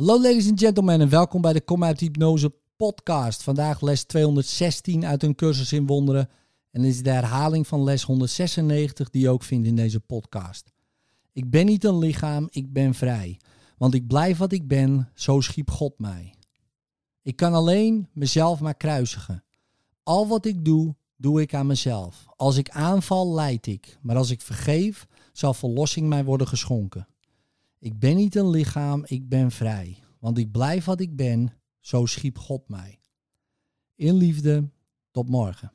Hallo ladies and gentlemen en welkom bij de Kom uit Hypnose podcast. Vandaag les 216 uit een cursus in wonderen. En dit is de herhaling van les 196 die je ook vindt in deze podcast. Ik ben niet een lichaam, ik ben vrij. Want ik blijf wat ik ben, zo schiep God mij. Ik kan alleen mezelf maar kruisigen. Al wat ik doe, doe ik aan mezelf. Als ik aanval, leid ik. Maar als ik vergeef, zal verlossing mij worden geschonken. Ik ben niet een lichaam, ik ben vrij. Want ik blijf wat ik ben, zo schiep God mij. In liefde, tot morgen.